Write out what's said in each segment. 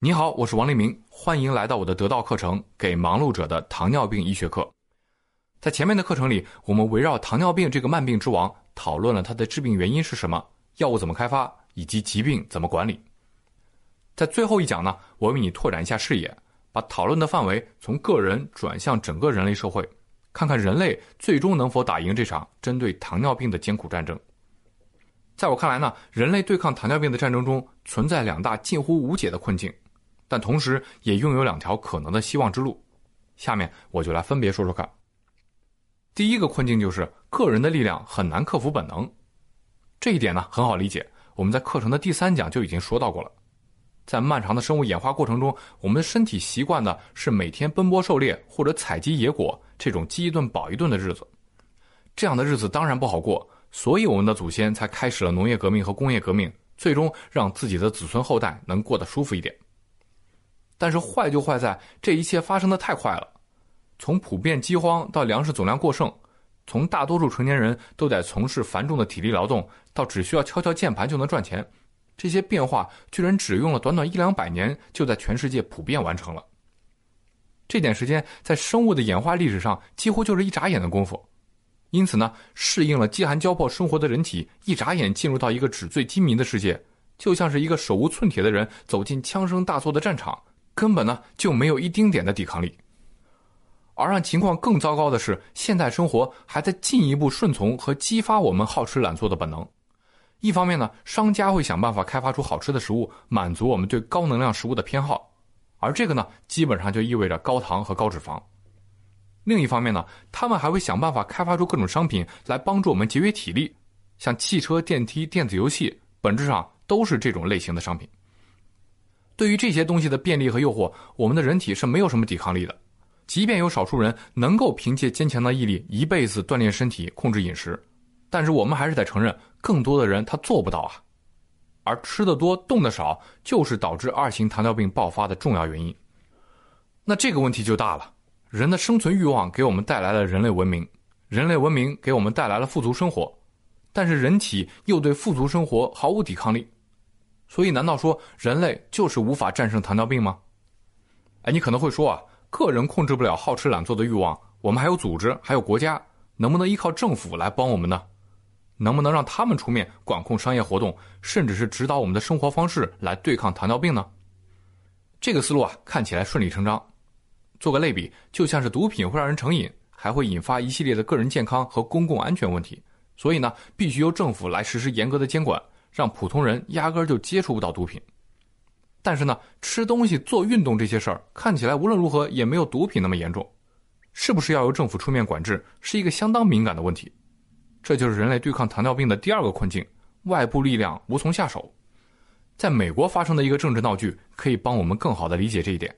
你好，我是王立明，欢迎来到我的得道课程《给忙碌者的糖尿病医学课》。在前面的课程里，我们围绕糖尿病这个慢病之王，讨论了它的致病原因是什么，药物怎么开发，以及疾病怎么管理。在最后一讲呢，我为你拓展一下视野，把讨论的范围从个人转向整个人类社会，看看人类最终能否打赢这场针对糖尿病的艰苦战争。在我看来呢，人类对抗糖尿病的战争中存在两大近乎无解的困境。但同时也拥有两条可能的希望之路，下面我就来分别说说看。第一个困境就是个人的力量很难克服本能，这一点呢很好理解，我们在课程的第三讲就已经说到过了。在漫长的生物演化过程中，我们的身体习惯的是每天奔波狩猎或者采集野果这种饥一顿饱一顿的日子，这样的日子当然不好过，所以我们的祖先才开始了农业革命和工业革命，最终让自己的子孙后代能过得舒服一点。但是坏就坏在这一切发生的太快了，从普遍饥荒到粮食总量过剩，从大多数成年人都得从事繁重的体力劳动，到只需要敲敲键盘就能赚钱，这些变化居然只用了短短一两百年，就在全世界普遍完成了。这点时间在生物的演化历史上几乎就是一眨眼的功夫，因此呢，适应了饥寒交迫生活的人体，一眨眼进入到一个纸醉金迷的世界，就像是一个手无寸铁的人走进枪声大作的战场。根本呢就没有一丁点的抵抗力，而让情况更糟糕的是，现代生活还在进一步顺从和激发我们好吃懒做的本能。一方面呢，商家会想办法开发出好吃的食物，满足我们对高能量食物的偏好，而这个呢，基本上就意味着高糖和高脂肪。另一方面呢，他们还会想办法开发出各种商品来帮助我们节约体力，像汽车、电梯、电子游戏，本质上都是这种类型的商品。对于这些东西的便利和诱惑，我们的人体是没有什么抵抗力的。即便有少数人能够凭借坚强的毅力一辈子锻炼身体、控制饮食，但是我们还是得承认，更多的人他做不到啊。而吃的多、动的少，就是导致二型糖尿病爆发的重要原因。那这个问题就大了：人的生存欲望给我们带来了人类文明，人类文明给我们带来了富足生活，但是人体又对富足生活毫无抵抗力。所以，难道说人类就是无法战胜糖尿病吗？哎，你可能会说啊，个人控制不了好吃懒做的欲望，我们还有组织，还有国家，能不能依靠政府来帮我们呢？能不能让他们出面管控商业活动，甚至是指导我们的生活方式来对抗糖尿病呢？这个思路啊，看起来顺理成章。做个类比，就像是毒品会让人成瘾，还会引发一系列的个人健康和公共安全问题，所以呢，必须由政府来实施严格的监管。让普通人压根儿就接触不到毒品，但是呢，吃东西、做运动这些事儿看起来无论如何也没有毒品那么严重，是不是要由政府出面管制，是一个相当敏感的问题。这就是人类对抗糖尿病的第二个困境：外部力量无从下手。在美国发生的一个政治闹剧，可以帮我们更好地理解这一点。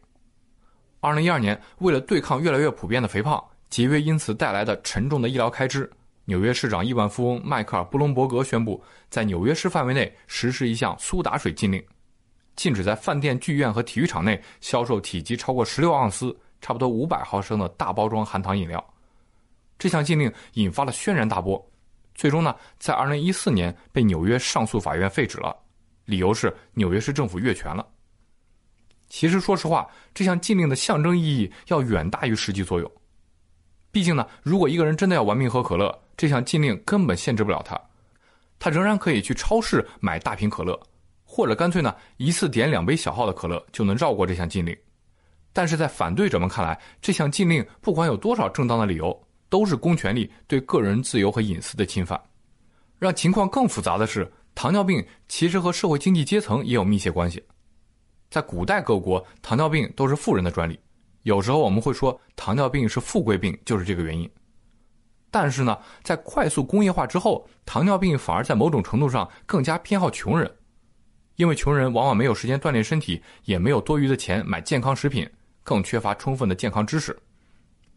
二零一二年，为了对抗越来越普遍的肥胖，节约因此带来的沉重的医疗开支。纽约市长亿万富翁迈克尔·布隆伯格宣布，在纽约市范围内实施一项苏打水禁令，禁止在饭店、剧院和体育场内销售体积超过十六盎司（差不多五百毫升）的大包装含糖饮料。这项禁令引发了轩然大波，最终呢，在二零一四年被纽约上诉法院废止了，理由是纽约市政府越权了。其实，说实话，这项禁令的象征意义要远大于实际作用。毕竟呢，如果一个人真的要玩命喝可乐，这项禁令根本限制不了他，他仍然可以去超市买大瓶可乐，或者干脆呢一次点两杯小号的可乐就能绕过这项禁令。但是在反对者们看来，这项禁令不管有多少正当的理由，都是公权力对个人自由和隐私的侵犯。让情况更复杂的是，糖尿病其实和社会经济阶层也有密切关系。在古代各国，糖尿病都是富人的专利。有时候我们会说糖尿病是富贵病，就是这个原因。但是呢，在快速工业化之后，糖尿病反而在某种程度上更加偏好穷人，因为穷人往往没有时间锻炼身体，也没有多余的钱买健康食品，更缺乏充分的健康知识。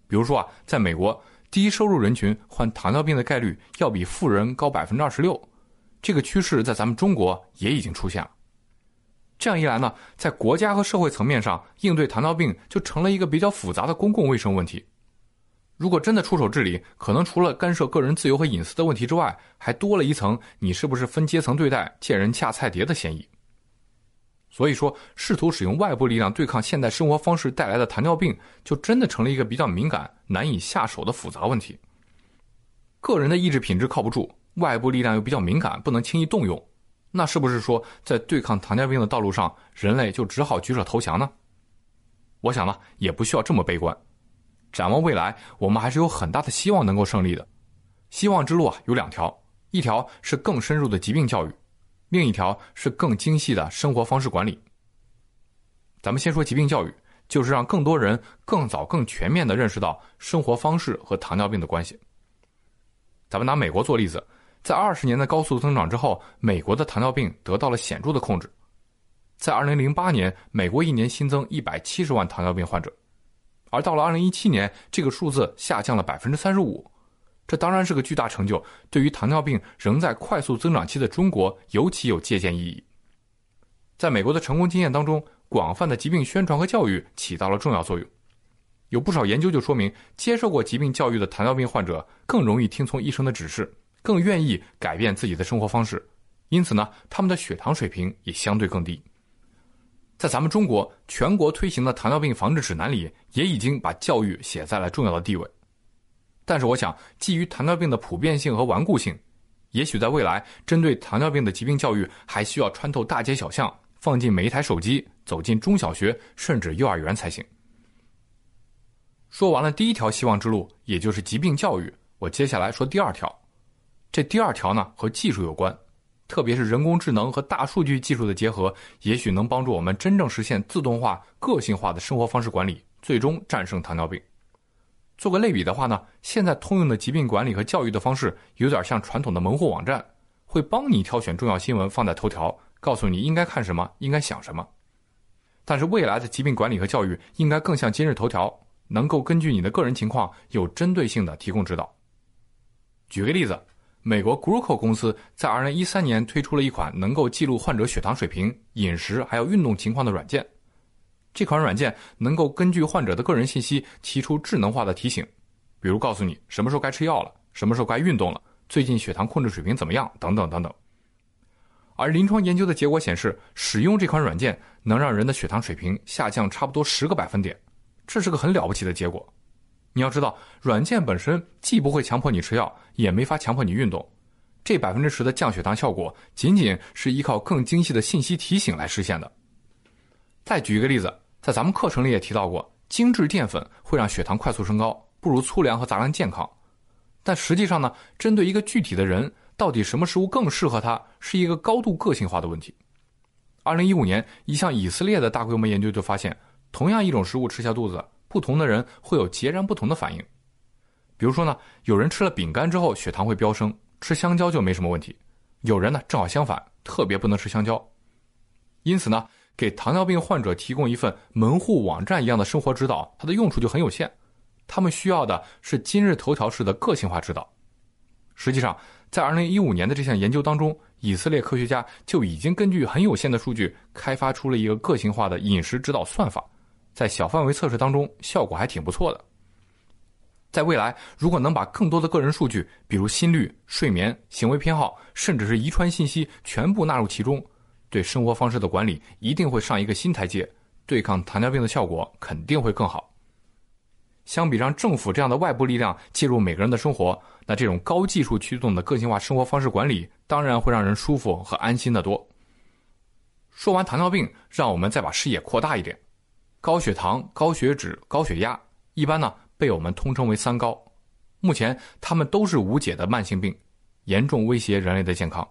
比如说啊，在美国，低收入人群患糖尿病的概率要比富人高百分之二十六，这个趋势在咱们中国也已经出现了。这样一来呢，在国家和社会层面上应对糖尿病就成了一个比较复杂的公共卫生问题。如果真的出手治理，可能除了干涉个人自由和隐私的问题之外，还多了一层你是不是分阶层对待、见人下菜碟的嫌疑。所以说，试图使用外部力量对抗现代生活方式带来的糖尿病，就真的成了一个比较敏感、难以下手的复杂问题。个人的意志品质靠不住，外部力量又比较敏感，不能轻易动用，那是不是说在对抗糖尿病的道路上，人类就只好举手投降呢？我想呢，也不需要这么悲观。展望未来，我们还是有很大的希望能够胜利的。希望之路啊，有两条，一条是更深入的疾病教育。另一条是更精细的生活方式管理。咱们先说疾病教育，就是让更多人更早、更全面的认识到生活方式和糖尿病的关系。咱们拿美国做例子，在二十年的高速增长之后，美国的糖尿病得到了显著的控制。在二零零八年，美国一年新增一百七十万糖尿病患者，而到了二零一七年，这个数字下降了百分之三十五。这当然是个巨大成就，对于糖尿病仍在快速增长期的中国尤其有借鉴意义。在美国的成功经验当中，广泛的疾病宣传和教育起到了重要作用。有不少研究就说明，接受过疾病教育的糖尿病患者更容易听从医生的指示，更愿意改变自己的生活方式，因此呢，他们的血糖水平也相对更低。在咱们中国全国推行的糖尿病防治指南里，也已经把教育写在了重要的地位。但是，我想，基于糖尿病的普遍性和顽固性，也许在未来，针对糖尿病的疾病教育还需要穿透大街小巷，放进每一台手机，走进中小学甚至幼儿园才行。说完了第一条希望之路，也就是疾病教育，我接下来说第二条。这第二条呢，和技术有关，特别是人工智能和大数据技术的结合，也许能帮助我们真正实现自动化、个性化的生活方式管理，最终战胜糖尿病。做个类比的话呢，现在通用的疾病管理和教育的方式，有点像传统的门户网站，会帮你挑选重要新闻放在头条，告诉你应该看什么，应该想什么。但是未来的疾病管理和教育应该更像今日头条，能够根据你的个人情况，有针对性的提供指导。举个例子，美国 g r o c o 公司在2013年推出了一款能够记录患者血糖水平、饮食还有运动情况的软件。这款软件能够根据患者的个人信息提出智能化的提醒，比如告诉你什么时候该吃药了，什么时候该运动了，最近血糖控制水平怎么样，等等等等。而临床研究的结果显示，使用这款软件能让人的血糖水平下降差不多十个百分点，这是个很了不起的结果。你要知道，软件本身既不会强迫你吃药，也没法强迫你运动，这百分之十的降血糖效果，仅仅是依靠更精细的信息提醒来实现的。再举一个例子。在咱们课程里也提到过，精致淀粉会让血糖快速升高，不如粗粮和杂粮健康。但实际上呢，针对一个具体的人，到底什么食物更适合他，是一个高度个性化的问题。二零一五年，一项以色列的大规模研究就发现，同样一种食物吃下肚子，不同的人会有截然不同的反应。比如说呢，有人吃了饼干之后血糖会飙升，吃香蕉就没什么问题；有人呢正好相反，特别不能吃香蕉。因此呢。给糖尿病患者提供一份门户网站一样的生活指导，它的用处就很有限。他们需要的是今日头条式的个性化指导。实际上，在2015年的这项研究当中，以色列科学家就已经根据很有限的数据开发出了一个个性化的饮食指导算法，在小范围测试当中效果还挺不错的。在未来，如果能把更多的个人数据，比如心率、睡眠、行为偏好，甚至是遗传信息全部纳入其中。对生活方式的管理一定会上一个新台阶，对抗糖尿病的效果肯定会更好。相比让政府这样的外部力量介入每个人的生活，那这种高技术驱动的个性化生活方式管理，当然会让人舒服和安心的多。说完糖尿病，让我们再把视野扩大一点。高血糖、高血脂、高血压，一般呢被我们通称为“三高”。目前，它们都是无解的慢性病，严重威胁人类的健康。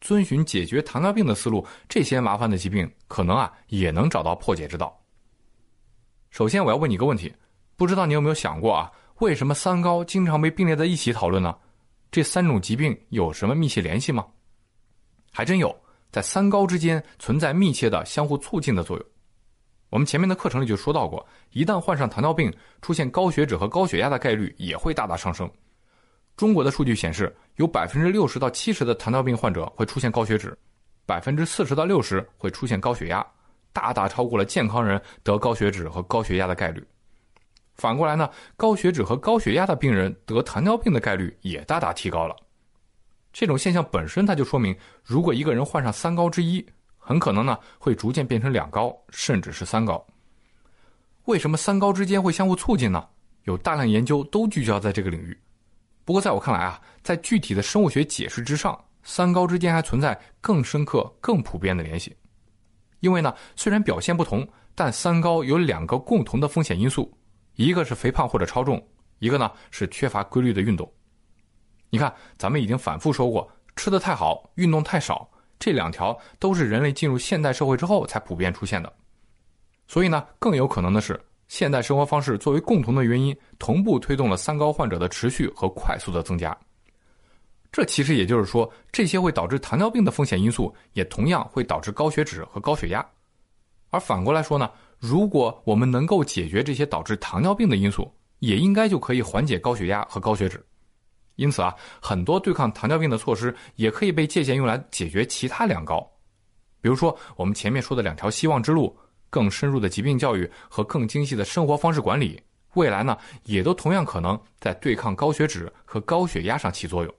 遵循解决糖尿病的思路，这些麻烦的疾病可能啊也能找到破解之道。首先，我要问你一个问题：不知道你有没有想过啊？为什么三高经常被并列在一起讨论呢？这三种疾病有什么密切联系吗？还真有，在三高之间存在密切的相互促进的作用。我们前面的课程里就说到过，一旦患上糖尿病，出现高血脂和高血压的概率也会大大上升。中国的数据显示，有百分之六十到七十的糖尿病患者会出现高血脂，百分之四十到六十会出现高血压，大大超过了健康人得高血脂和高血压的概率。反过来呢，高血脂和高血压的病人得糖尿病的概率也大大提高了。这种现象本身，它就说明，如果一个人患上三高之一，很可能呢会逐渐变成两高，甚至是三高。为什么三高之间会相互促进呢？有大量研究都聚焦在这个领域。不过在我看来啊，在具体的生物学解释之上，三高之间还存在更深刻、更普遍的联系。因为呢，虽然表现不同，但三高有两个共同的风险因素，一个是肥胖或者超重，一个呢是缺乏规律的运动。你看，咱们已经反复说过，吃的太好，运动太少，这两条都是人类进入现代社会之后才普遍出现的。所以呢，更有可能的是，现代生活方式作为共同的原因，同步推动了三高患者的持续和快速的增加。这其实也就是说，这些会导致糖尿病的风险因素，也同样会导致高血脂和高血压。而反过来说呢，如果我们能够解决这些导致糖尿病的因素，也应该就可以缓解高血压和高血脂。因此啊，很多对抗糖尿病的措施也可以被借鉴用来解决其他两高，比如说我们前面说的两条希望之路：更深入的疾病教育和更精细的生活方式管理，未来呢，也都同样可能在对抗高血脂和高血压上起作用。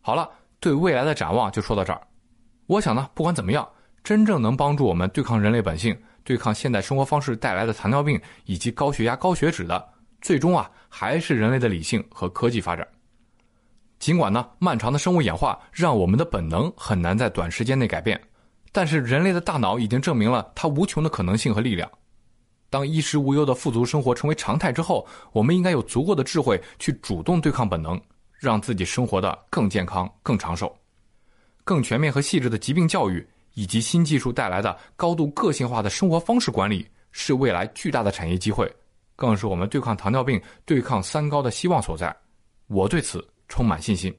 好了，对未来的展望就说到这儿。我想呢，不管怎么样，真正能帮助我们对抗人类本性、对抗现代生活方式带来的糖尿病以及高血压、高血脂的，最终啊，还是人类的理性和科技发展。尽管呢，漫长的生物演化让我们的本能很难在短时间内改变，但是人类的大脑已经证明了它无穷的可能性和力量。当衣食无忧的富足生活成为常态之后，我们应该有足够的智慧去主动对抗本能。让自己生活的更健康、更长寿，更全面和细致的疾病教育，以及新技术带来的高度个性化的生活方式管理，是未来巨大的产业机会，更是我们对抗糖尿病、对抗三高的希望所在。我对此充满信心。